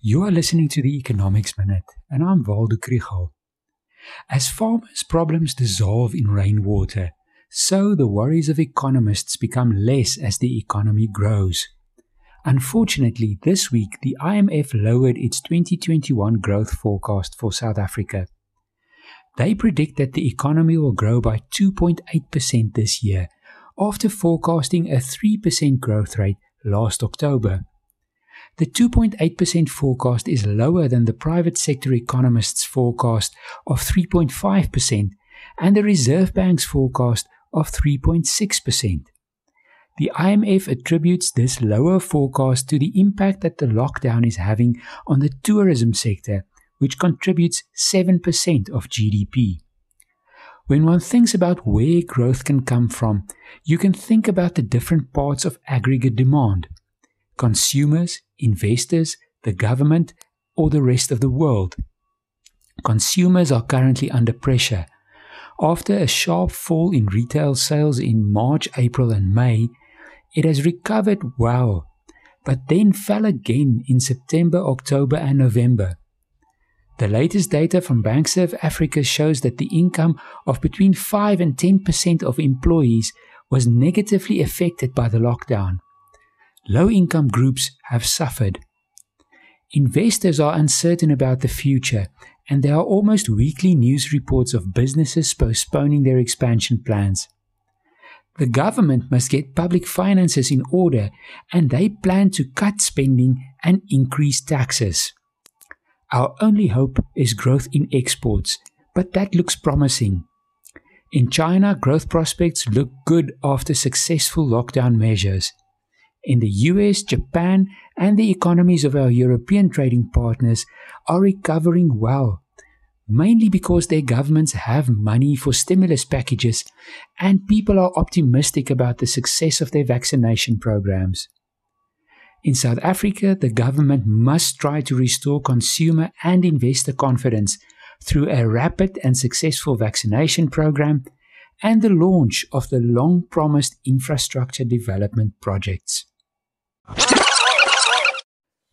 You are listening to the Economics Minute, and I'm Waldo Krugell. As farmers' problems dissolve in rainwater, so the worries of economists become less as the economy grows. Unfortunately, this week the IMF lowered its 2021 growth forecast for South Africa. They predict that the economy will grow by 2.8% this year, after forecasting a 3% growth rate last October. The 2.8% forecast is lower than the private sector economists' forecast of 3.5% and the Reserve Bank's forecast of 3.6%. The IMF attributes this lower forecast to the impact that the lockdown is having on the tourism sector, which contributes 7% of GDP. When one thinks about where growth can come from, you can think about the different parts of aggregate demand consumers, investors, the government, or the rest of the world. Consumers are currently under pressure. After a sharp fall in retail sales in March, April, and May, it has recovered well, but then fell again in September, October, and November. The latest data from Bankserv Africa shows that the income of between 5 and 10% of employees was negatively affected by the lockdown. Low income groups have suffered. Investors are uncertain about the future, and there are almost weekly news reports of businesses postponing their expansion plans. The government must get public finances in order, and they plan to cut spending and increase taxes. Our only hope is growth in exports, but that looks promising. In China, growth prospects look good after successful lockdown measures in the US, Japan, and the economies of our European trading partners are recovering well, mainly because their governments have money for stimulus packages and people are optimistic about the success of their vaccination programs. In South Africa, the government must try to restore consumer and investor confidence through a rapid and successful vaccination program and the launch of the long promised infrastructure development projects.